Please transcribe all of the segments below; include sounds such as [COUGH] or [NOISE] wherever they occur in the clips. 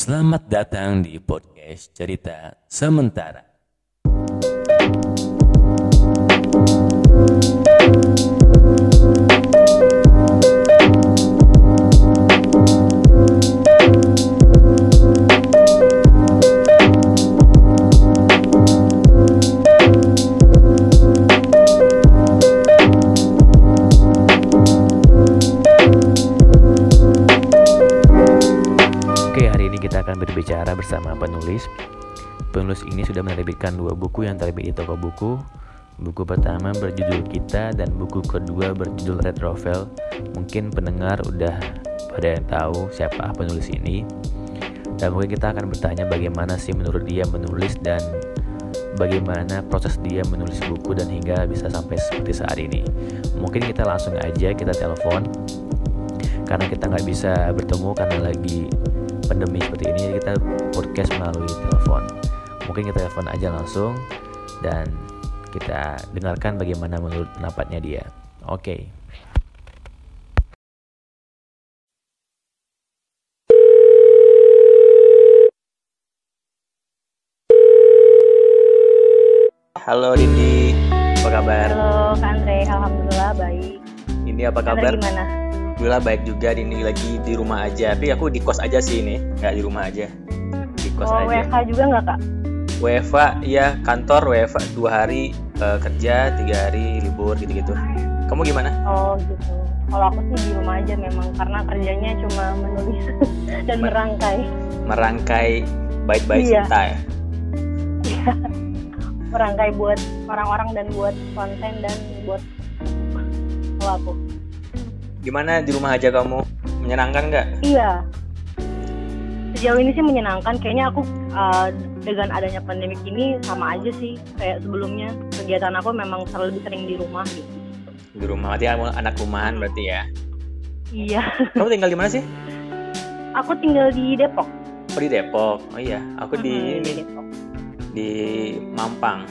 Selamat datang di podcast Cerita Sementara. Bersama penulis. Penulis ini sudah menerbitkan dua buku yang terbit di toko buku. Buku pertama berjudul Kita dan buku kedua berjudul Red Rovel. Mungkin pendengar udah pada yang tahu siapa penulis ini. Dan mungkin kita akan bertanya bagaimana sih menurut dia menulis dan bagaimana proses dia menulis buku dan hingga bisa sampai seperti saat ini. Mungkin kita langsung aja kita telepon karena kita nggak bisa bertemu karena lagi pandemi seperti ini jadi kita podcast melalui telepon mungkin kita telepon aja langsung dan kita dengarkan bagaimana menurut pendapatnya dia oke Halo Dindi, apa kabar? Halo Kak Andre, Alhamdulillah baik. Ini apa Kak Andre kabar? gimana? Alhamdulillah baik juga Dindi lagi di rumah aja Tapi aku di kos aja sih ini Nggak di rumah aja Di kos Oh, aja WFH juga nggak Kak? WFA ya kantor WFA dua hari eh, kerja tiga hari libur gitu-gitu Kamu gimana? Oh gitu. Kalau aku sih di rumah aja memang karena kerjanya cuma menulis [LAUGHS] dan Men- merangkai. Merangkai bait-bait Iya. cinta ya Merangkai buat orang-orang dan buat konten dan buat kalau aku. Gimana di rumah aja kamu? Menyenangkan nggak? Iya. Sejauh ini sih menyenangkan. Kayaknya aku uh, dengan adanya pandemi ini sama aja sih kayak sebelumnya. Kegiatan aku memang selalu lebih sering di rumah gitu. Di rumah, berarti anak rumahan berarti ya Iya. Kamu tinggal di mana sih? Aku tinggal di Depok. Oh di Depok Oh iya, aku di Mm-mm, ini Depok. Di Mampang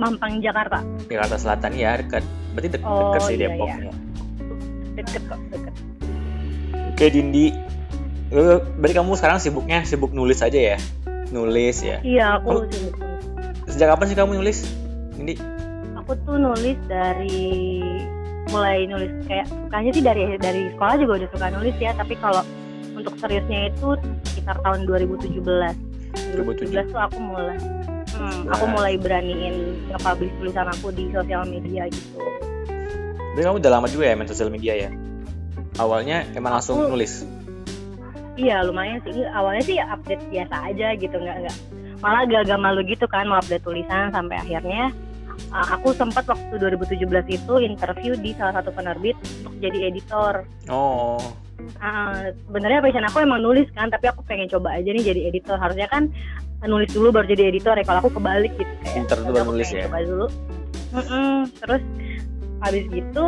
Mampang Jakarta. Jakarta Selatan ya dekat Berarti dek Oh, dekat sih iya, Depok iya. ya. Deket kok, deket. Oke Dindi, berarti kamu sekarang sibuknya sibuk nulis aja ya? Nulis ya? Iya, aku Kamu- sibuk. Sejak kapan sih kamu nulis? Dindi? Aku tuh nulis dari mulai nulis kayak sukanya sih dari dari sekolah juga udah suka nulis ya, tapi kalau untuk seriusnya itu sekitar tahun 2017. 2017 tuh aku mulai hmm, aku mulai beraniin nge-publish tulisan aku di sosial media gitu. Berarti kamu udah lama juga ya main sosial media ya? Awalnya emang langsung Aku- nulis? Iya lumayan sih. Awalnya sih update biasa aja gitu, nggak nggak malah agak-agak malu gitu kan mau update tulisan sampai akhirnya uh, aku sempat waktu 2017 itu interview di salah satu penerbit untuk jadi editor. Oh, Uh, sebenarnya passion aku emang nulis kan, tapi aku pengen coba aja nih jadi editor. Harusnya kan nulis dulu baru jadi editor ya. Kalau aku kebalik gitu kayak. Pinter dulu "Udah, baru nulis ya?" Coba dulu. Mm-mm. Terus habis gitu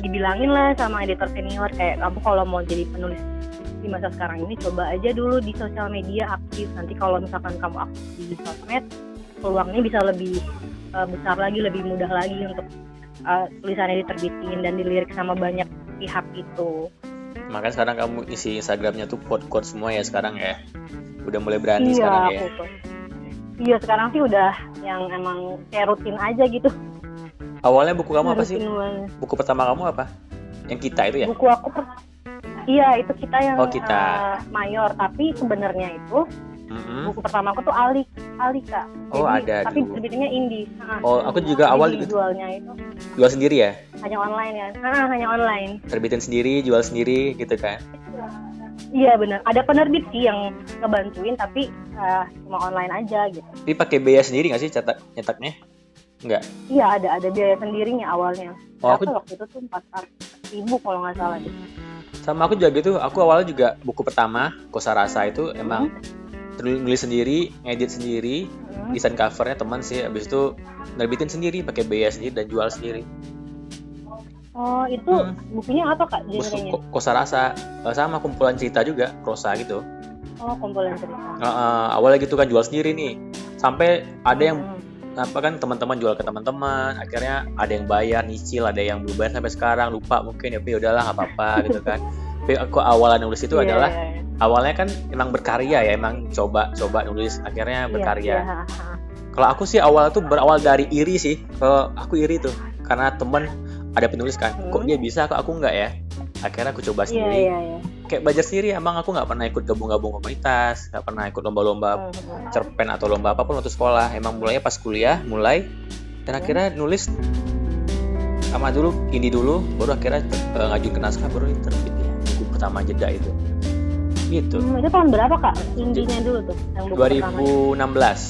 dibilangin lah sama editor senior kayak kamu kalau mau jadi penulis di masa sekarang ini coba aja dulu di sosial media aktif. Nanti kalau misalkan kamu aktif di sosmed, peluangnya bisa lebih uh, besar lagi, lebih mudah lagi untuk uh, tulisannya diterbitin dan dilirik sama banyak pihak gitu. Makanya sekarang kamu isi Instagramnya tuh quote-quote semua ya sekarang ya? Udah mulai berani iya, sekarang ya? Iya sekarang sih udah yang emang kayak rutin aja gitu. Awalnya buku kamu apa sih? Banget. Buku pertama kamu apa? Yang kita itu ya? Buku aku per- Iya itu kita yang Oh, kita. eh, mayor tapi sebenarnya itu Mm-mm. buku pertama aku tuh Ali Ali kak. Oh, ada Tapi dulu. terbitnya indie. Oh, aku juga jadi awal gitu. jualnya itu Jual sendiri ya? Hanya online ya. Ah, hanya online. Terbitin sendiri, jual sendiri gitu kan? Iya benar. Ada penerbit sih yang ngebantuin tapi eh, cuma online aja gitu. Tapi pakai biaya sendiri nggak sih cetak nyetaknya? Enggak. Iya ada ada biaya sendirinya awalnya. Oh, aku- waktu itu tuh empat ribu kalau nggak salah deh. Sama aku juga gitu. Aku awalnya juga buku pertama Kosa Rasa itu emang nulis sendiri, ngedit sendiri, Hmm. desain covernya teman sih. Habis itu nerbitin sendiri, pakai biaya sendiri dan jual sendiri. Oh itu Hmm. bukunya apa kak genrenya? Ko- Kosa Rasa Eh, sama kumpulan cerita juga, prosa gitu. Oh kumpulan cerita. Eh, eh, awalnya gitu kan jual sendiri nih. Sampai ada yang Hmm. apa kan teman-teman jual ke teman-teman akhirnya ada yang bayar nyicil ada yang belum bayar sampai sekarang lupa mungkin ya tapi udahlah nggak apa-apa [LAUGHS] gitu kan tapi aku awalnya nulis itu Iya, adalah iya, iya. awalnya kan emang berkarya ya emang coba coba nulis akhirnya Iya, berkarya ha. kalau aku sih awal tuh berawal dari iri sih kalau aku iri tuh karena temen ada penulis kan kok Hmm. dia bisa kok aku nggak ya akhirnya aku coba Iya, sendiri iya, iya. kayak belajar sendiri emang aku nggak pernah ikut gabung-gabung komunitas nggak pernah ikut lomba-lomba Hmm. cerpen atau lomba apa pun waktu sekolah emang mulainya pas kuliah mulai dan akhirnya nulis sama dulu ini dulu baru akhirnya eh, ngajuin ke naskah baru terbit ya buku pertama jeda itu gitu Hmm, itu tahun berapa kak? Indinya dulu tuh yang buku pertama. 2016 Hmm, pas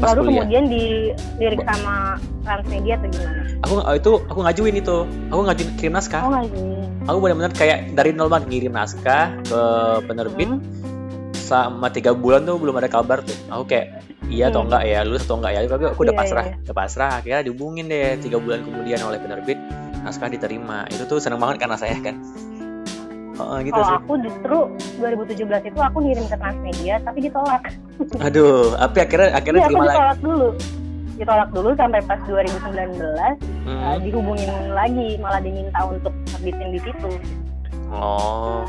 baru kuliah. kemudian dilirik sama Transmedia atau gimana? aku itu aku ngajuin itu aku ngajuin kirim naskah Oh nggak gini. aku benar-benar kayak dari nol banget ngirim naskah ke penerbit Hmm. sama tiga bulan tuh belum ada kabar tuh aku kayak iya atau Hmm. enggak ya lulus atau enggak ya tapi aku udah Iya, pasrah iya. udah pasrah akhirnya dihubungin deh tiga bulan kemudian oleh penerbit naskah diterima itu tuh seneng banget karena saya kan oh, gitu Kalau aku justru 2017 itu aku ngirim ke Transmedia tapi ditolak. [LAUGHS] aduh tapi akhirnya akhirnya aku terima lagi ditolak dulu. Ditolak dulu sampai pas 2019 eh, Hmm. dihubungin lagi malah diminta untuk terbitin di situ. oh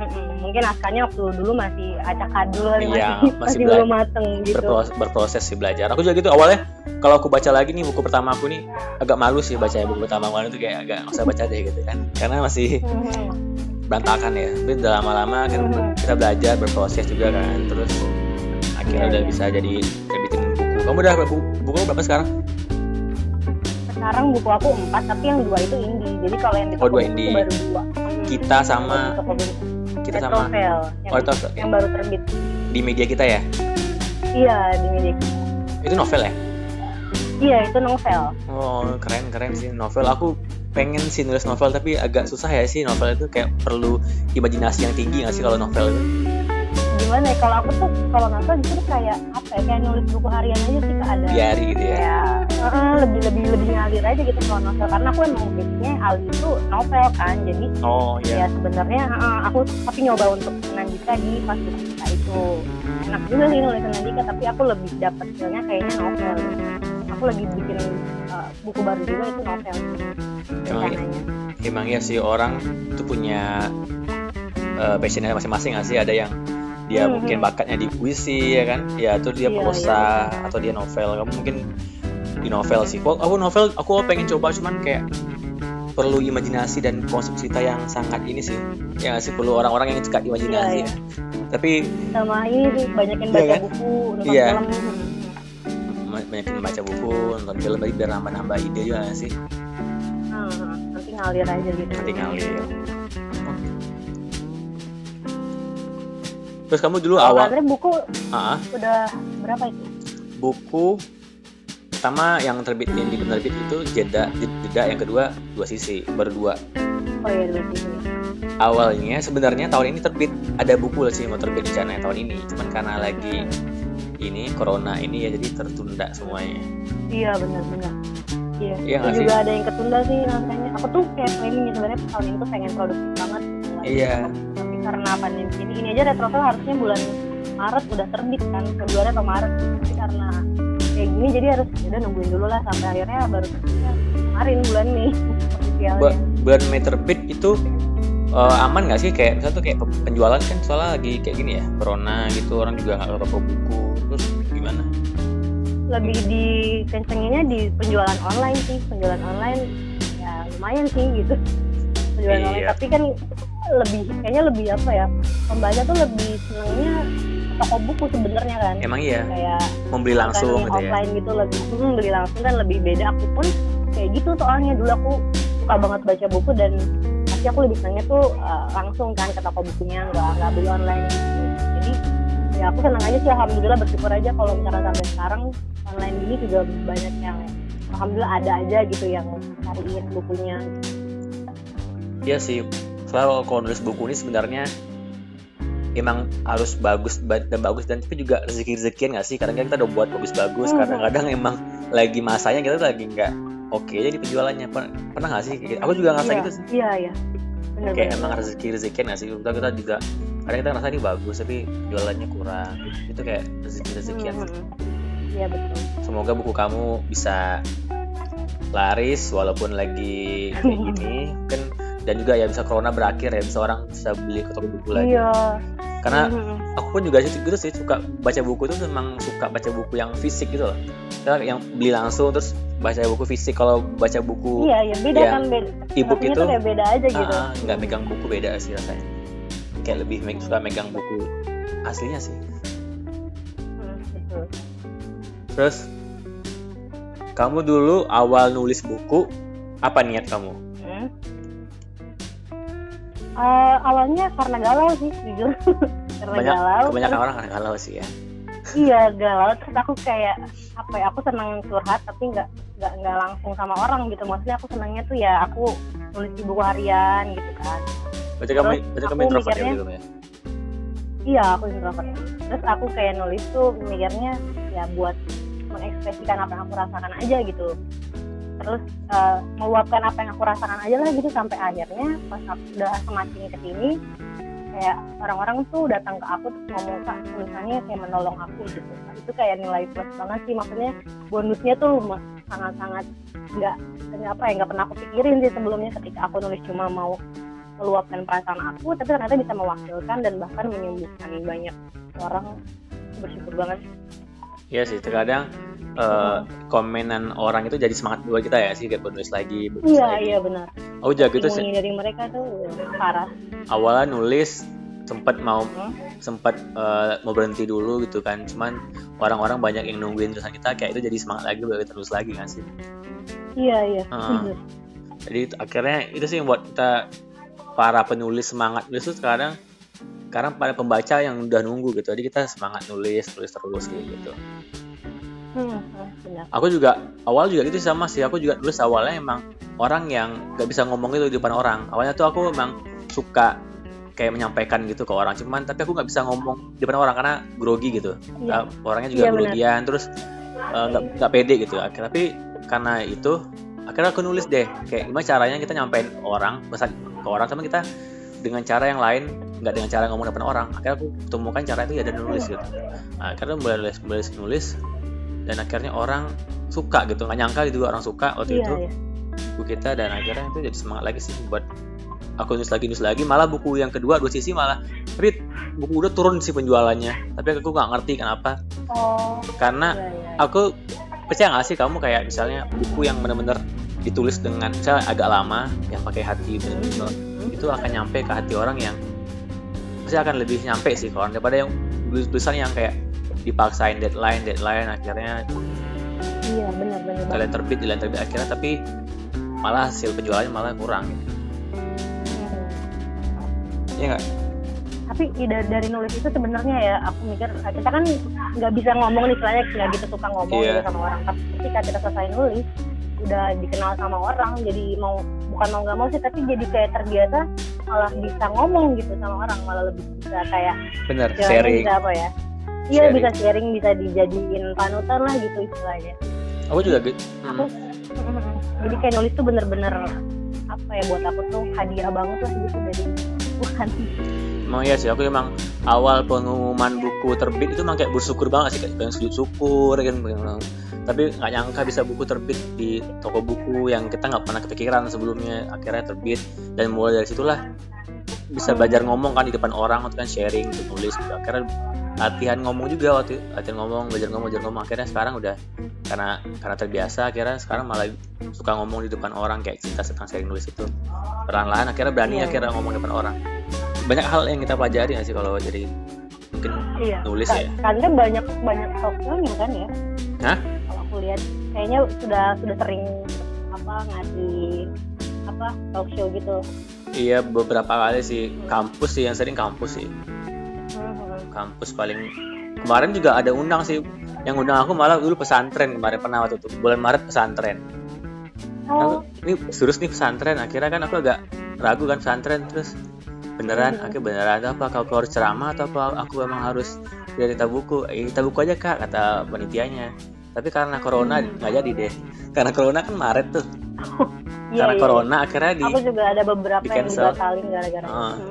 Mm-mm. Mungkin naskahnya waktu dulu masih acak adul Iya, masih, masih belum mateng gitu. berproses, berproses sih belajar aku juga gitu awalnya kalau aku baca lagi nih buku pertama aku nih agak malu sih baca buku pertama aku itu kayak agak nggak usah baca deh gitu kan karena masih Mhm. Berantakan ya tapi udah lama-lama kan kita belajar berproses juga kan terus akhirnya Iya, udah iya. bisa jadi terbitin buku kamu udah buku, buku berapa sekarang Sekarang buku aku empat tapi yang dua itu indie. Jadi kalau yang di Oh, dua indie. baru dua. Mhm. kita sama kita sama Retrovel, yang, oh yang baru terbit. di media kita ya Iya di media. itu novel ya Iya itu novel. oh keren keren sih novel aku pengen sih nulis novel tapi agak susah ya sih novel itu kayak perlu imajinasi yang tinggi nggak sih kalau novel itu? Gimana ya kalau aku tuh kalau novel justru kayak apa ya kayak nulis buku harian aja sih ada. diary gitu ya? Ya, eh, lebih lebih lebih ngalir aja gitu kalau novel karena aku emang basicnya Ali itu novel kan jadi oh ya sebenarnya eh, aku tapi nyoba untuk Nandika di pas buku kita itu. Enak juga sih nulis Nandika tapi aku lebih dapat feelnya kayaknya novel. Aku lagi bikin eh, buku baru juga itu novel Emang iya? rencananya emang ya sih orang tuh punya uh, passionnya masing-masing nggak sih? Ada yang dia Hmm, mungkin hmm. bakatnya di puisi ya kan? Ya atau dia Iya, prosa atau dia novel. Kamu mungkin di novel sih. Kok aku novel aku pengen coba cuman kayak perlu imajinasi dan konsep cerita yang sangat ini sih. Ya sih? Perlu orang-orang yang suka imajinasi. Iya, ya. tapi sama ini banyakin Iya baca kan? buku nonton Iya. film. Ma- banyakin baca buku nonton film tadi biar nambah-nambah ide juga sih ngalir aja gitu. Nanti ngalir. Terus kamu dulu Kalau awal buku ah. udah berapa itu? Buku pertama yang terbit yang di penerbit itu jeda jeda yang kedua dua sisi baru dua oh iya dua sini awalnya sebenarnya tahun ini terbit ada buku sih mau terbit rencana tahun ini. Cuman karena lagi ini corona ini ya jadi tertunda semuanya. Iya benar-benar iya. Iya Itu juga ada yang ketunda sih naskahnya aku tuh kayak planningnya sebenarnya tahun ini tuh pengen produktif banget gitu. Iya. tapi karena pandemi ini ini aja retrovel harusnya bulan Maret udah terbit kan Februari atau Maret. Tapi karena kayak gini jadi harus ya udah nungguin dulu lah sampai akhirnya baru terbitnya kemarin bulan officialnya. Bu- bulan Mei terbit itu eh, aman nggak sih? Kayak misalnya tuh kayak pe- penjualan kan soalnya lagi kayak gini ya corona gitu orang juga nggak toko buku lebih di kencenginnya di penjualan online sih penjualan online ya lumayan sih gitu. Penjualan Iya. online tapi kan lebih kayaknya lebih apa ya pembaca tuh lebih senengnya toko buku sebenarnya kan. Emang iya. Kayak membeli langsung gitu ya. offline gitu lebih hmm, beli langsung kan lebih beda. Aku pun kayak gitu soalnya. Dulu aku suka banget baca buku dan pasti aku lebih senangnya tuh uh, langsung kan ke toko bukunya nggak nggak beli online. Gitu. jadi ya aku senang aja sih. Alhamdulillah bersyukur aja kalau misalkan sampai sekarang online ini juga banyak yang alhamdulillah ada aja gitu yang cariin bukunya Iya sih, selalu kalau nulis buku ini sebenarnya emang harus bagus ba- dan bagus dan tapi juga rezeki rezekian nggak sih? Kadang kadang kita udah buat bagus-bagus, Mhm. kadang-kadang emang lagi masanya kita lagi nggak oke jadi penjualannya. Pernah, nggak sih? Aku juga ngerasa iya gitu sih. iya iya bener Kayak bener emang rezeki rezekian nggak sih? Kita kita juga kadang kita ngerasa ini bagus tapi jualannya kurang. Itu kayak rezeki rezekian. Hmm. Iya betul. Semoga buku kamu bisa laris walaupun lagi kayak [LAUGHS] gini kan dan juga ya bisa corona berakhir ya bisa orang bisa beli ke toko buku lagi. Iya. Karena aku pun juga sih gitu sih suka baca buku tuh memang suka baca buku yang fisik gitu loh. Kita yang beli langsung terus baca buku fisik kalau baca buku iya ya beda kan beda e-book itu kayak beda aja gitu. Ah, nggak megang buku beda sih rasanya. Kayak lebih suka megang buku aslinya sih. Hmm, betul. Terus kamu dulu awal nulis buku apa niat kamu? Hmm. Eh, awalnya karena galau sih jujur. [LAUGHS] Karena banyak galau. kebanyakan terus- orang kan galau sih ya. Iya galau. Terus aku kayak apa ya aku seneng curhat tapi nggak nggak nggak langsung sama orang gitu. Maksudnya aku senangnya tuh ya aku nulis di buku harian gitu kan. Berarti kamu berarti kamu introvert ya dulu ya? Iya aku introvert. Terus aku kayak nulis tuh mikirnya ya buat mengekspresikan apa yang aku rasakan aja gitu. Terus eh, meluapkan apa yang aku rasakan aja lah gitu sampai akhirnya pas aku udah semakin ke sini kayak orang-orang tuh datang ke aku terus ngomong kak tulisannya kayak menolong aku gitu. Itu kayak nilai plus banget sih maksudnya bonusnya tuh sangat-sangat nggak nggak apa ya nggak pernah aku pikirin sih sebelumnya ketika aku nulis cuma mau meluapkan perasaan aku tapi ternyata bisa mewakilkan dan bahkan menyembuhkan banyak orang. Bersyukur banget Iya sih terkadang eh, komenan orang itu jadi semangat buat kita ya sih kayak nulis lagi iya lagi. iya benar aku juga gitu sih dari mereka tuh parah awalnya nulis sempat mau Hmm. sempat eh, mau berhenti dulu gitu kan cuman orang-orang banyak yang nungguin tulisan kita kayak itu jadi semangat lagi buat kita terus lagi kan sih iya iya bener. jadi itu- akhirnya itu sih yang buat kita para penulis semangat nulis tuh sekarang sekarang pada pembaca yang udah nunggu gitu jadi kita semangat nulis tulis terus gitu. Hmm, benar. Aku juga awal juga gitu sama sih. Aku juga nulis awalnya emang orang yang gak bisa ngomong itu di depan orang. Awalnya tuh aku emang suka kayak menyampaikan gitu ke orang. Cuman tapi aku nggak bisa ngomong di depan orang karena grogi gitu. Uh, orangnya juga benar. grogian terus uh, nggak nggak pede gitu. Akhirnya tapi karena itu akhirnya aku nulis deh. Kayak gimana caranya kita nyampein orang pesan ke orang. Sama kita dengan cara yang lain nggak dengan cara ngomong depan orang. Akhirnya aku temukan cara itu ya dan nulis gitu. Nah, akhirnya mulai nulis nulis nulis dan akhirnya orang suka gitu. Nggak nyangka gitu orang suka waktu iya itu. iya. Buku kita dan akhirnya itu jadi semangat lagi sih buat aku nulis lagi nulis lagi. Malah buku yang kedua dua sisi malah Rit buku udah turun sih penjualannya. Tapi aku nggak ngerti kenapa. Oh. Karena iya iya aku percaya nggak sih kamu kayak misalnya buku yang benar-benar ditulis dengan misalnya agak lama yang pakai hati bener-bener Hmm. itu akan nyampe ke hati orang yang pasti akan lebih nyampe sih kalau daripada yang tulisan yang kayak dipaksain deadline deadline akhirnya iya benar benar banget. kalian terbit kalian terbit akhirnya tapi malah hasil penjualannya malah kurang gitu. Iya nggak? tapi dari nulis itu sebenarnya ya aku mikir kita kan nggak bisa ngomong nih istilahnya nggak gitu suka ngomong gitu sama orang tapi ketika kita selesai nulis udah dikenal sama orang jadi mau bukan mau nggak mau sih tapi jadi kayak terbiasa malah bisa ngomong gitu sama orang malah lebih bisa kayak bener sharing. bisa apa ya? Iya bisa sharing bisa dijadiin panutan lah gitu istilahnya. Aku juga gitu. Aku [LAUGHS] jadi kayak nulis tuh bener-bener apa ya buat aku tuh hadiah banget lah gitu dari Tuhan emang iya sih aku emang awal pengumuman buku terbit itu kayak bersyukur banget sih kayak pengen sujud syukur kan Pengen- tapi nggak nyangka bisa buku terbit di toko buku yang kita nggak pernah kepikiran sebelumnya akhirnya terbit. Dan mulai dari situlah bisa belajar ngomong kan di depan orang kan sharing untuk nulis gitu. akhirnya latihan ngomong juga waktu latihan ngomong belajar ngomong belajar ngomong. Akhirnya sekarang udah karena karena terbiasa akhirnya sekarang malah suka ngomong di depan orang kayak cerita tentang sharing nulis itu. Perlahan-lahan akhirnya berani akhirnya ngomong di depan orang banyak hal yang kita pelajari nggak sih kalau jadi mungkin iya. nulis Ka- ya? karena banyak banyak talknya kan ya? Hah? kalau aku lihat kayaknya sudah sudah sering apa ngasih apa talk show gitu. Iya beberapa kali sih. Kampus sih yang sering kampus sih. Mhm. kampus paling kemarin juga ada undang sih. Yang undang aku malah dulu pesantren kemarin pernah waktu itu. Bulan Maret pesantren. Oh. Aku, ini serius nih pesantren. Akhirnya kan aku agak ragu kan pesantren terus beneran Mhm. akhirnya beneran apa kalau aku harus ceramah atau apa aku emang harus dari buku eh kita buku aja kak kata panitianya tapi karena corona Hmm. nggak jadi deh karena corona kan Maret tuh [LAUGHS] iya karena iya corona akhirnya di aku juga ada beberapa di yang cancel. dibatalin gara-gara. Mhm.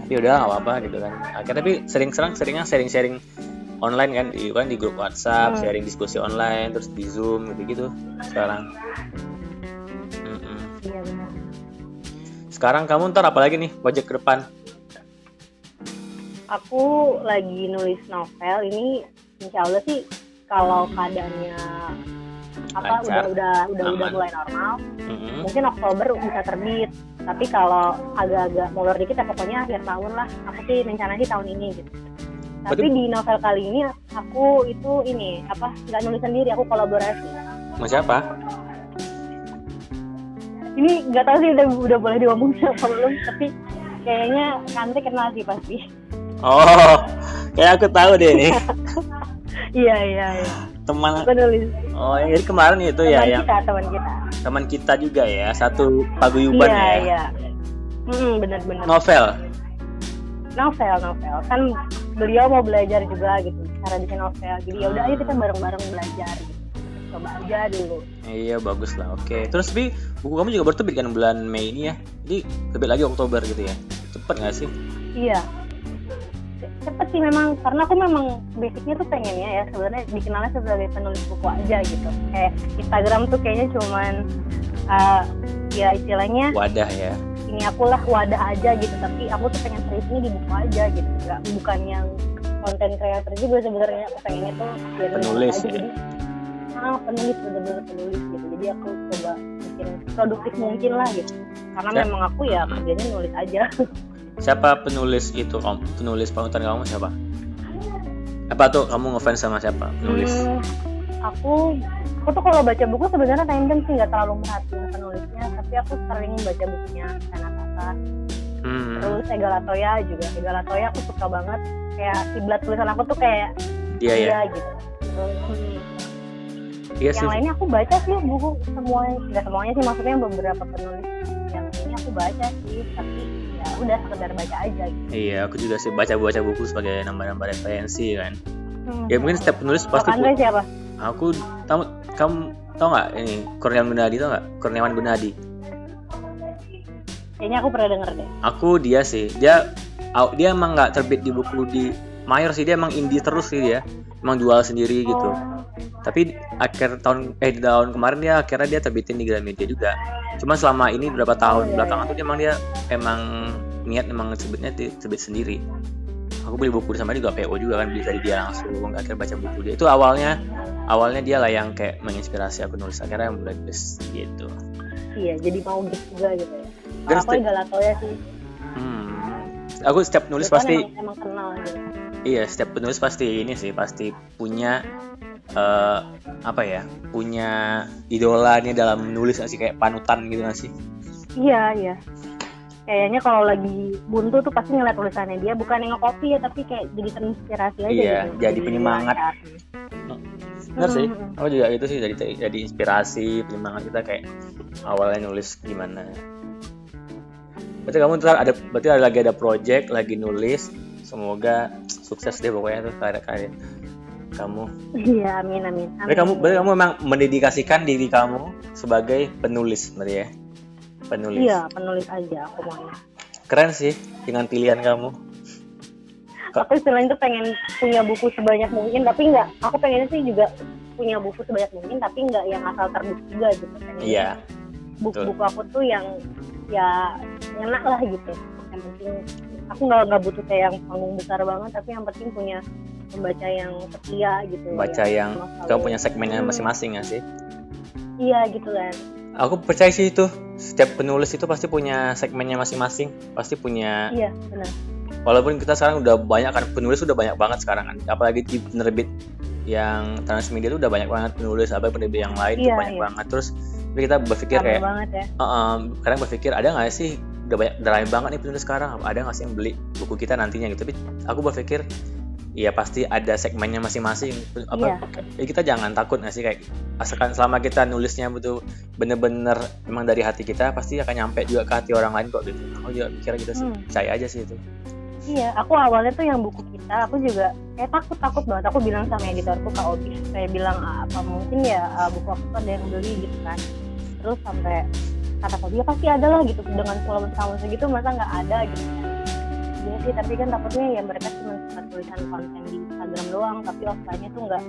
tapi udah nggak apa-apa gitu kan akhirnya tapi sering-sering seringnya sharing-sharing online kan di kan di grup WhatsApp Hmm. sharing diskusi online terus di Zoom gitu-gitu sekarang Mm-mm. iya benar sekarang kamu ntar apa lagi nih project ke depan? Aku lagi nulis novel ini insya Allah sih kalau keadaannya apa Lancar, udah udah udah udah mulai normal Mm-mm. mungkin Oktober bisa terbit. Tapi kalau agak-agak molor dikit ya pokoknya akhir tahun lah. Aku sih rencana sih tahun ini gitu. Tapi Berarti- di novel kali ini aku itu ini apa nggak nulis sendiri aku kolaborasi. Sama siapa ini nggak tahu sih udah udah boleh diomong apa belum tapi kayaknya Kante kenal sih pasti. Oh kayak aku tahu deh nih [LAUGHS] iya iya iya. Teman aku nulis. Oh yang dari kemarin itu ya teman yang kita teman kita. teman kita juga ya satu paguyuban iya ya. iya. Hmm, benar-benar novel? Novel novel. Kan beliau mau belajar juga gitu cara bikin novel. Jadi ya udah ayo kita bareng-bareng belajar. gitu coba aja dulu. Iya bagus lah oke. Terus bi buku kamu juga baru terbit kan bulan Mei ini ya? Jadi terbit lagi Oktober gitu ya? Cepet nggak sih? Iya. Cepet sih memang karena aku memang basicnya tuh pengennya ya sebenarnya dikenalnya sebagai penulis buku aja gitu. Kayak Instagram tuh kayaknya cuman uh, ya istilahnya wadah ya? Ini aku lah wadah aja gitu tapi aku tuh pengen seriusnya di buku aja gitu. Nggak bukan yang konten kreator juga sebenarnya. Aku pengennya tuh ya Penulis, aja. ya? jadi ah penulis bener-bener penulis gitu. Jadi aku coba bikin produktif mungkin lah gitu. Karena Ya. memang aku ya kerjanya nulis aja. Siapa penulis itu kamu penulis panutan kamu siapa? Apa tuh? Kamu ngefans sama siapa? Penulis. Hmm, aku aku tuh kalau baca buku sebenarnya random sih nggak terlalu merhatiin penulisnya. Tapi aku sering baca bukunya Sana Tata. Hmm, terus Ega Latoya juga. Ega Latoya aku suka banget. Kayak kiblat tulisan aku tuh kayak dia ya dia gitu. Terus hmm, iya sih. yang lainnya aku baca sih buku semuanya. Nggak semuanya sih maksudnya beberapa penulis yang ini aku baca sih tapi ya udah sekedar baca aja gitu. Iya aku juga sih baca baca buku sebagai nambah-nambah referensi kan. Hmm. ya mungkin setiap penulis pasti Andre siapa? Aku tahu kamu tau nggak ini Kurniawan Gunadi tau nggak? Kurniawan Gunadi kayaknya aku pernah denger deh. Aku dia sih dia dia emang nggak terbit di buku di mayor sih dia emang indie terus sih dia emang jual sendiri gitu. Oh, tapi akhir tahun eh di tahun kemarin dia akhirnya dia terbitin di Gramedia juga. Cuma selama ini beberapa tahun belakangan tuh dia emang dia emang niat emang terbitnya di- terbit sendiri. Aku beli buku sama dia juga PO juga kan beli dari dia langsung akhirnya baca buku dia. Itu awalnya awalnya dia lah yang kayak menginspirasi aku nulis akhirnya mulai nulis gitu. Iya jadi mau gitu juga gitu ya. Aku setiap- Ega Latoya sih. Hmm. aku setiap nulis Kebetulan pasti emang, emang kenal gitu Iya, setiap penulis pasti ini sih pasti punya eh apa ya? Punya idola nih dalam menulis sih kayak panutan gitu nggak sih? iya iya kayaknya kalau lagi buntu tuh pasti ngeliat tulisannya dia bukan yang nge-copy ya tapi kayak jadi terinspirasi aja Iya, gitu jadi penyemangat. Benar sih. Hmm. Aku juga itu sih jadi jadi inspirasi penyemangat kita kayak awalnya nulis gimana. Berarti kamu ntar ada berarti ada lagi ada project lagi nulis. Semoga sukses deh pokoknya tuh karya-karya kamu. iya amin amin, amin. Berarti kamu berarti kamu memang mendedikasikan diri kamu sebagai penulis berarti ya. Penulis. iya penulis aja aku maunya Keren sih dengan pilihan kamu. Aku istilahnya tuh pengen punya buku sebanyak mungkin tapi nggak aku pengennya sih juga punya buku sebanyak mungkin tapi nggak yang asal terbit juga gitu Iya. buku-buku aku tuh yang ya enak lah gitu yang penting aku nggak nggak butuh kayak yang panggung besar banget tapi yang penting punya pembaca yang setia gitu Baca yang selalu- kamu punya segmennya Hmm. masing-masing ya sih. iya gitu kan Aku percaya sih itu setiap penulis itu pasti punya segmennya masing-masing, pasti punya. iya benar Walaupun kita sekarang udah banyak kan penulis udah banyak banget sekarang kan, apalagi di penerbit yang transmedia itu udah banyak banget penulis, apa penerbit yang lain Iya, banyak iya. banget. Terus tapi kita berpikir Rame kayak, banget ya "Eh, kadang berpikir ada nggak sih udah banyak udah rame banget nih penulis sekarang, ada nggak sih yang beli buku kita nantinya gitu? Tapi aku berpikir ya pasti ada segmennya masing-masing. Apa ya kita jangan takut nggak sih kayak asalkan selama kita nulisnya betul bener-bener emang dari hati kita pasti akan nyampe juga ke hati orang lain kok gitu aku juga mikir gitu sih Hmm. percaya aja sih itu Iya, aku awalnya tuh yang buku kita, aku juga kayak takut takut banget. Aku bilang sama editorku Kak Obi, saya bilang "Ah, apa mungkin ya ah, buku aku ada yang beli gitu kan. Terus sampai kata Kak Obi, ya pasti ada lah gitu dengan volume kamu segitu masa nggak ada gitu kan. Iya sih, tapi kan takutnya ya mereka cuma suka tulisan konten di Instagram doang, tapi offline-nya tuh nggak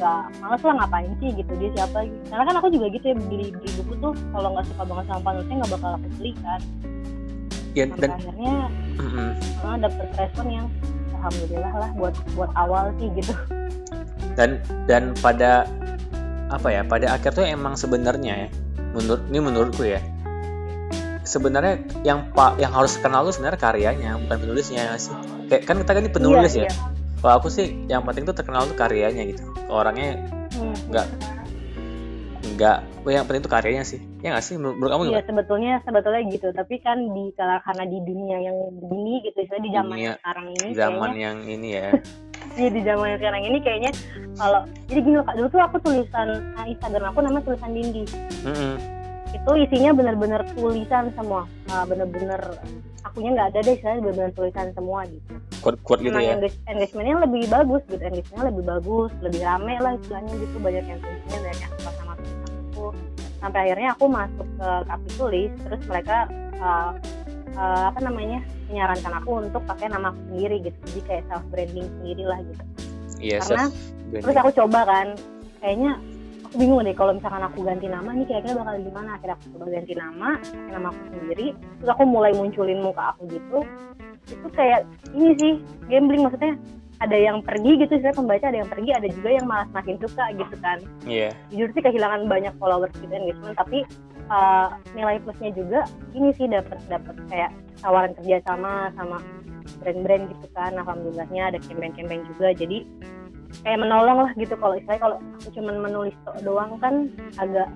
nggak males lah ngapain sih gitu dia siapa gitu. Karena kan aku juga gitu ya beli beli buku tuh kalau nggak suka banget sama penulisnya nggak bakal aku beli kan. ya sampai dan akhirnya mm-mm. uh, dapet respon yang alhamdulillah lah buat buat awal sih gitu dan dan pada apa ya pada akhir tuh emang sebenarnya ya menurut ini menurutku ya sebenarnya yang pak yang harus kenal tuh sebenarnya karyanya bukan penulisnya ya sih kayak kan kita kan ini penulis Iya, ya iya. kalau aku sih yang penting tuh terkenal tuh karyanya gitu orangnya Hmm. Nggak nggak yang penting tuh karyanya sih. Ya nggak sih? Menurut, menurut kamu Iya gimana? sebetulnya sebetulnya gitu. Tapi kan di karena di dunia yang begini gitu misalnya di zaman Dunia- sekarang ini zaman kayaknya yang ini ya. [LAUGHS] Iya di zaman yang sekarang ini kayaknya kalau jadi gini loh kak. Dulu tuh aku tulisan nah, Instagram aku namanya tulisan dindi Mm-mm. itu isinya bener-bener tulisan semua. Ah, bener-bener akunya nggak ada deh istilahnya bener-bener tulisan semua gitu. Quote gitu ya? engage- engagementnya lebih bagus gitu. Engagementnya lebih bagus lebih rame lah istilahnya gitu. Banyak yang tulisnya banyak yang sama sampai akhirnya aku masuk ke kapi tulis terus mereka uh, uh, apa namanya menyarankan aku untuk pakai nama aku sendiri gitu. Jadi kayak self branding sendiri lah gitu. Iya karena terus aku coba kan kayaknya aku bingung deh kalau misalkan aku ganti nama nih kira-kira bakal gimana. Akhirnya aku coba ganti nama pakai nama aku sendiri. Terus aku mulai munculin muka aku gitu. Itu kayak ini sih gambling maksudnya ada yang pergi gitu saya pembaca ada yang pergi ada juga yang malah semakin suka gitu kan. Iya. Jujur sih kehilangan banyak followers gitu engagement tapi uh, nilai plusnya juga ini sih dapat dapat kayak tawaran kerja sama sama brand-brand gitu kan. Alhamdulillahnya ada campaign-campaign juga jadi kayak menolong lah gitu. Kalau istilahnya kalau aku cuman menulis doang kan agak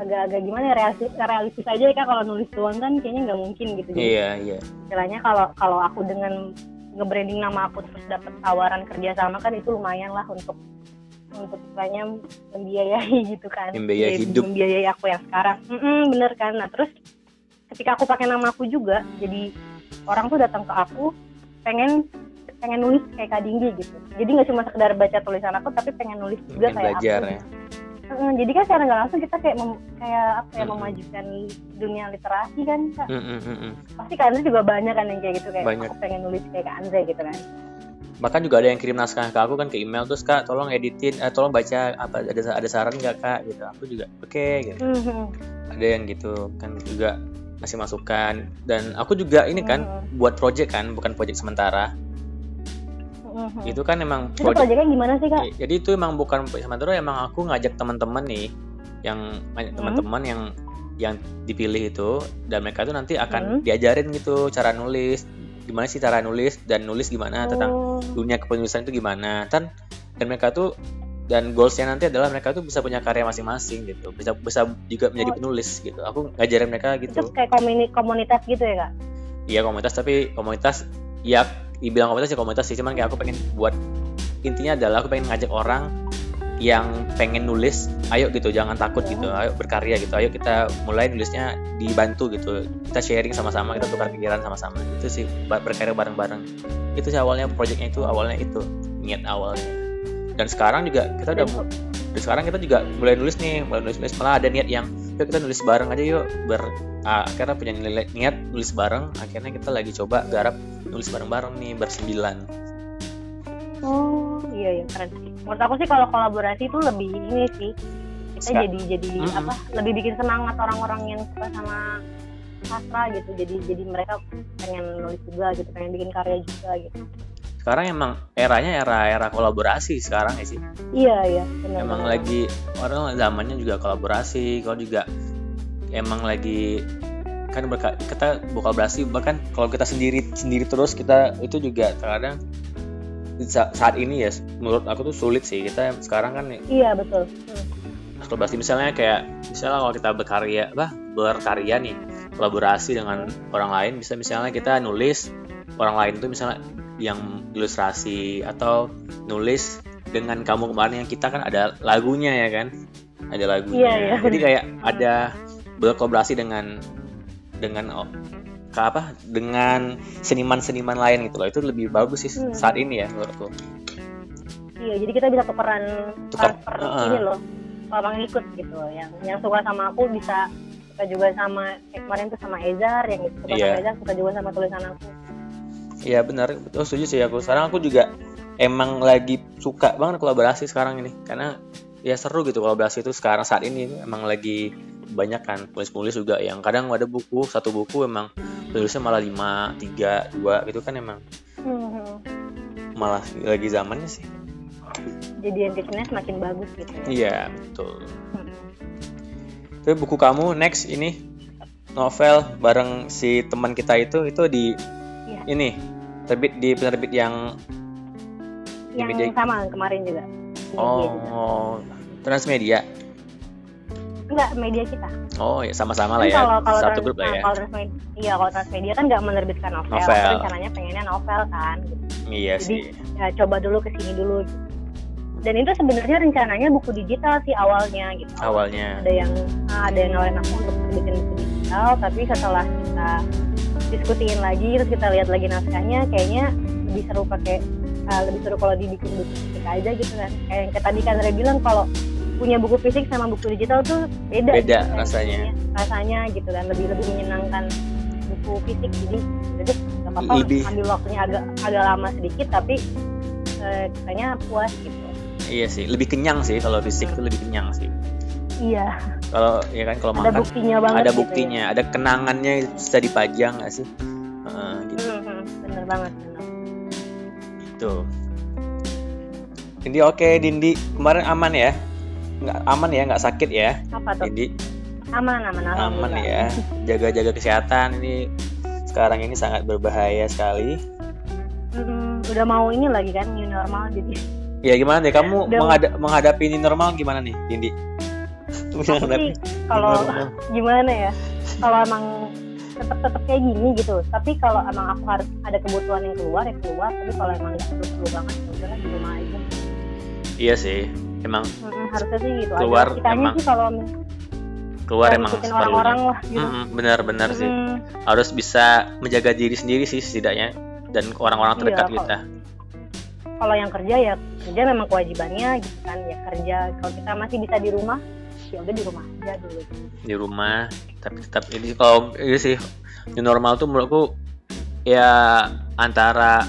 agak-agak gimana ya realistis, realistis aja ya Kak, kalau nulis doang kan kayaknya nggak mungkin gitu. Iya iya. Istilahnya kalau kalau aku dengan nge-branding nama aku terus dapat tawaran kerja sama kan itu lumayan lah untuk untuk istilahnya membiayai [LAUGHS] gitu kan. Membiayai hidup. membiayai aku yang sekarang. Mm-mm, bener kan. Nah terus ketika aku pakai nama aku juga jadi orang tuh datang ke aku pengen pengen nulis kayak Kak Dinggi gitu. Jadi nggak cuma sekedar baca tulisan aku tapi pengen nulis juga Pengen kayak belajar aku ya. Mm, jadi kan secara nggak langsung kita kayak mem- kayak apa ya Mm-mm. memajukan dunia literasi kan Kak Mm-mm, mm-mm. pasti Kak Andre juga banyak kan yang kayak gitu kayak Banyak. aku pengen nulis kayak Kak Andre gitu kan bahkan juga ada yang kirim naskah ke aku kan ke email terus kak tolong editin eh, tolong baca apa ada ada saran nggak kak gitu aku juga oke gitu Mhm. ada yang gitu kan juga ngasih masukan dan aku juga ini kan Mhm. buat project kan bukan project sementara Mhm. itu kan emang itu proyeknya gimana sih kak? jadi itu emang bukan sementara emang aku ngajak teman-teman nih yang banyak Hmm. teman-teman yang yang dipilih itu dan mereka tuh nanti akan Hmm. diajarin gitu cara nulis gimana sih cara nulis dan nulis gimana tentang Oh, dunia kepenulisan itu gimana kan dan mereka tuh dan goalsnya nanti adalah mereka tuh bisa punya karya masing-masing gitu bisa bisa juga menjadi Oh. penulis gitu aku ngajarin mereka itu gitu kayak komuni komunitas gitu ya kak? iya komunitas tapi komunitas ya dibilang komunitas ya komunitas sih cuman kayak aku pengen buat intinya adalah aku pengen ngajak orang yang pengen nulis ayo gitu jangan takut gitu ayo berkarya gitu ayo kita mulai nulisnya dibantu gitu kita sharing sama-sama kita tukar pikiran sama-sama itu sih berkarya bareng-bareng. Itu sih awalnya projectnya itu awalnya itu niat awalnya. Dan sekarang juga kita udah mu- dan sekarang kita juga mulai nulis nih mulai nulis nulis malah ada niat yang yuk kita nulis bareng aja yuk ber ah, akhirnya punya nilai niat nulis bareng akhirnya kita lagi coba garap nulis bareng-bareng nih bersembilan Oh iya iya keren sih. Menurut aku sih kalau kolaborasi itu lebih ini sih kita Ska- jadi jadi Mm-mm. apa lebih bikin semangat orang-orang yang suka sama sastra gitu jadi jadi mereka pengen nulis juga gitu pengen bikin karya juga gitu sekarang emang eranya era era kolaborasi sekarang ya sih iya iya benar emang benar. lagi orang zamannya juga kolaborasi kalau juga emang lagi kan berka, kita kolaborasi bahkan kalau kita sendiri sendiri terus kita itu juga terkadang sa- saat ini ya menurut aku tuh sulit sih kita sekarang kan iya betul Hmm. kolaborasi misalnya kayak misalnya kalau kita berkarya apa berkarya nih kolaborasi dengan orang lain bisa misalnya kita nulis orang lain itu misalnya yang ilustrasi atau nulis dengan kamu kemarin yang kita kan ada lagunya ya kan ada lagunya Iya, iya. jadi kayak ada berkolaborasi dengan dengan oh, ke apa dengan seniman-seniman lain gitu loh itu lebih bagus sih Hmm. saat ini ya menurutku iya jadi kita bisa tukeran Tukar, transfer uh-uh. ini loh kalau mau ngikut gitu yang yang suka sama aku bisa suka juga sama kayak kemarin tuh sama Ezar yang suka Iya. sama Ezar suka juga sama tulisan aku Iya benar, betul setuju sih aku. Sekarang aku juga emang lagi suka banget kolaborasi sekarang ini karena ya seru gitu kolaborasi itu sekarang saat ini emang lagi banyak kan penulis-penulis juga yang kadang ada buku satu buku emang lulusnya malah 5, 3, 2 gitu kan emang Hmm. malah lagi zamannya sih. Jadi endingnya semakin bagus gitu. Iya, betul. Hmm. Tapi buku kamu next ini novel bareng si teman kita itu itu di Iya. ini terbit di penerbit yang Yang media- sama kemarin juga. Media juga. Transmedia. Enggak, media kita. Oh ya sama-sama lah Kan ya. kalau kalau Satu trans- grup lah nah, ya. kalau transmedia, iya kalau transmedia kan nggak menerbitkan novel, Novel. rencananya pengennya novel kan. gitu. Iya Jadi sih. ya coba dulu ke sini dulu. gitu. Dan itu sebenarnya rencananya buku digital sih awalnya gitu. Awalnya. Ada yang ah, ada yang nawarin aku untuk terbitin buku digital, tapi setelah kita diskusiin lagi terus kita lihat lagi naskahnya, kayaknya lebih seru pakai ah, lebih seru kalau dibikin buku fisik aja gitu kan. Kayak yang tadi kan Re bilang kalau punya buku fisik sama buku digital tuh beda Beda gitu kan, rasanya. rasanya gitu kan lebih lebih menyenangkan buku fisik jadi jadi nggak apa-apa Lebih. ambil waktunya agak agak lama sedikit tapi eh, katanya puas gitu Iya sih, lebih kenyang sih kalau fisik itu lebih kenyang sih. iya Kalau ya kan kalau ada makan buktinya banget ada gitu buktinya, ada kenangannya bisa dipajang nggak sih? Ya. gitu. Hmm, hmm, bener banget bener. Tuh. Dindi oke, Dindi kemarin aman ya? Nggak aman ya, nggak sakit ya? apa tuh Dindi aman aman aman alhamdulillah. ya. Jaga-jaga kesehatan ini sekarang ini sangat berbahaya sekali. Hmm, udah mau ini lagi kan new normal jadi Ya gimana deh kamu Udah. menghada- menghadapi ini normal gimana nih, Dindi? [LAUGHS] kalau gimana ya kalau emang tetap tetap kayak gini gitu tapi kalau emang aku harus ada kebutuhan yang keluar ya keluar tapi kalau emang nggak perlu perlu banget ya di rumah aja Iya sih, emang harusnya sih gitu Keluar aja kitanya emang sih kalau keluar emang seperlunya. orang-orang lah gitu Mm-mm, Benar-benar sih. Mm, Harus bisa menjaga diri sendiri sih setidaknya dan orang-orang Iya, terdekat kalau- kita. kalau yang kerja ya kerja memang kewajibannya gitu kan ya kerja kalau kita masih bisa di rumah ya udah di rumah aja dulu di rumah tapi tetap ini kalau ini sih new normal tuh menurutku ya antara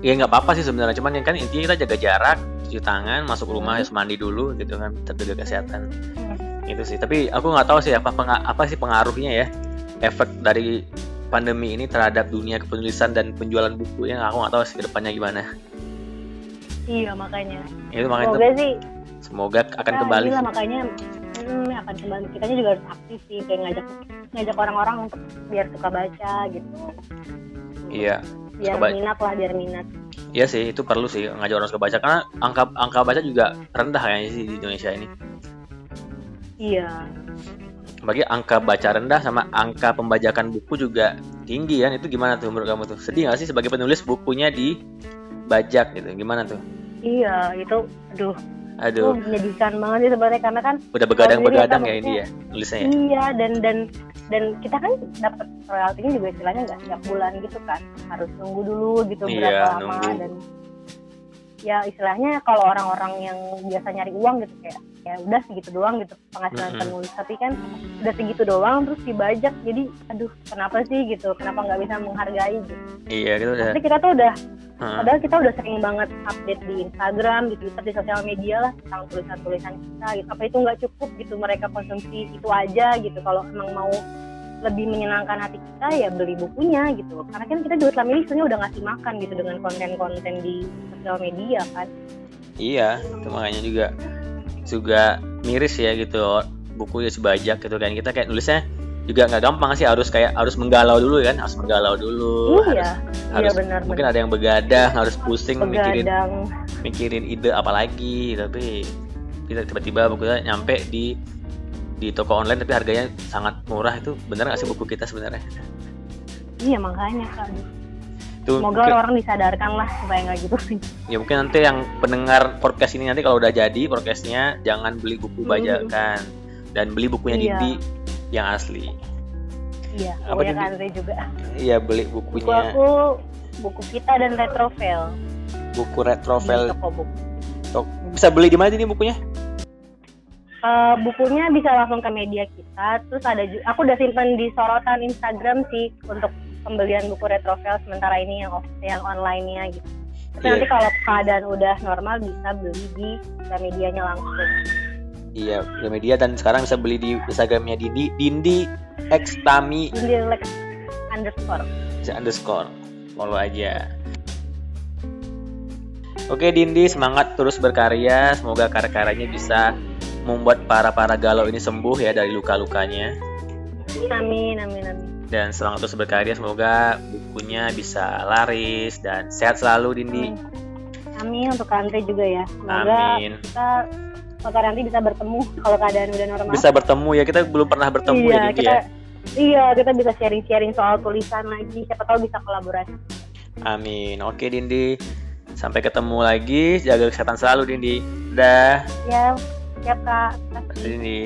ya nggak apa-apa sih sebenarnya cuman yang kan intinya kita jaga jarak cuci tangan masuk rumah harus mandi dulu gitu kan tetap jaga kesehatan itu sih tapi aku nggak tahu sih apa apa sih pengaruhnya ya efek dari pandemi ini terhadap dunia kepenulisan dan penjualan buku yang aku nggak tahu sih ke depannya gimana. Iya makanya. Itu makanya semoga sih semoga akan ya, kembali inilah makanya hmm, akan kembali. Kitanya juga harus aktif sih kayak ngajak ngajak orang-orang untuk biar suka baca gitu. Iya biar minat lah biar minat Iya sih, itu perlu sih ngajak orang suka baca karena angka angka baca juga rendah kayaknya sih di Indonesia ini. iya Bagi angka baca rendah sama angka pembajakan buku juga tinggi kan. Itu gimana tuh menurut kamu tuh? Sedih gak sih sebagai penulis bukunya dibajak gitu? Gimana tuh? iya itu aduh Aduh, itu menyedihkan banget sih sebenarnya karena kan udah begadang-begadang ya ini ya nulisnya ya. iya dan dan dan kita kan dapat royaltinya juga istilahnya nggak setiap bulan gitu kan harus nunggu dulu gitu Iya, berapa lama nunggu. dan ya istilahnya kalau orang-orang yang biasa nyari uang gitu kayak ya udah segitu doang gitu penghasilan Mm-mm. penulis. Tapi kan udah segitu doang terus dibajak. Jadi aduh kenapa sih gitu? Kenapa nggak bisa menghargai gitu? Iya, gitu udah. tapi kita tuh udah padahal kita udah sering banget update di Instagram di Twitter di sosial media lah tentang tulisan-tulisan kita gitu. Apa itu nggak cukup gitu mereka konsumsi itu aja gitu. Kalau emang mau lebih menyenangkan hati kita ya beli bukunya gitu. Karena kan kita juga selama ini sebenarnya udah ngasih makan gitu dengan konten-konten di sosial media kan. Iya, itu makanya juga juga miris ya gitu. Buku ya sebajak gitu kan. Kita kayak nulisnya juga nggak gampang sih. Harus kayak harus menggalau dulu kan. Harus menggalau dulu. Harus iya iya harus benar mungkin ada yang begadang harus pusing mikirin begadang. mikirin ide apa lagi. Tapi kita tiba-tiba bukunya nyampe di di toko online tapi harganya sangat murah. Itu bener nggak sih buku kita sebenarnya? Iya makanya kak itu semoga mungkin, orang disadarkan lah supaya nggak gitu. Sih [LAUGHS] ya mungkin nanti yang pendengar podcast ini nanti kalau udah jadi podcastnya jangan beli buku Hmm. bajakan dan beli bukunya Iya. Didi yang asli. Iya Apa kan saya juga. Iya beli buku bukunya aku buku kita dan retrovel. Buku di retrovel. toko buku. Tok- bisa beli di mana ini bukunya? Eh, bukunya bisa langsung ke media kita. Terus ada aku udah simpen di sorotan Instagram sih untuk pembelian buku retrovel sementara ini yang off- yang online-nya gitu. Tapi Iya. nanti kalau keadaan udah normal bisa beli di medianya langsung. iya di media dan sekarang bisa beli di instagramnya Dindi Dindi X Tami Dindi Lex underscore. Iza underscore. Follow aja. Oke Dindi, semangat terus berkarya. Semoga karya-karyanya bisa membuat para-para galau ini sembuh ya dari luka-lukanya. Amin, amin, amin. Dan semangat terus berkarya. Semoga bukunya bisa laris dan sehat selalu Dindi. Amin untuk Kante juga ya. Semoga Amin. kita hari nanti bisa bertemu kalau keadaan udah normal. Bisa bertemu ya. Kita belum pernah bertemu iya, ya Dindi kita, ya. Iya, kita bisa sharing-sharing soal tulisan lagi. Siapa tahu bisa kolaborasi. Amin. Oke Dindi. Sampai ketemu lagi. Jaga kesehatan selalu Dindi. Dah. Ya, siap kak. Terima kasih. Dindi.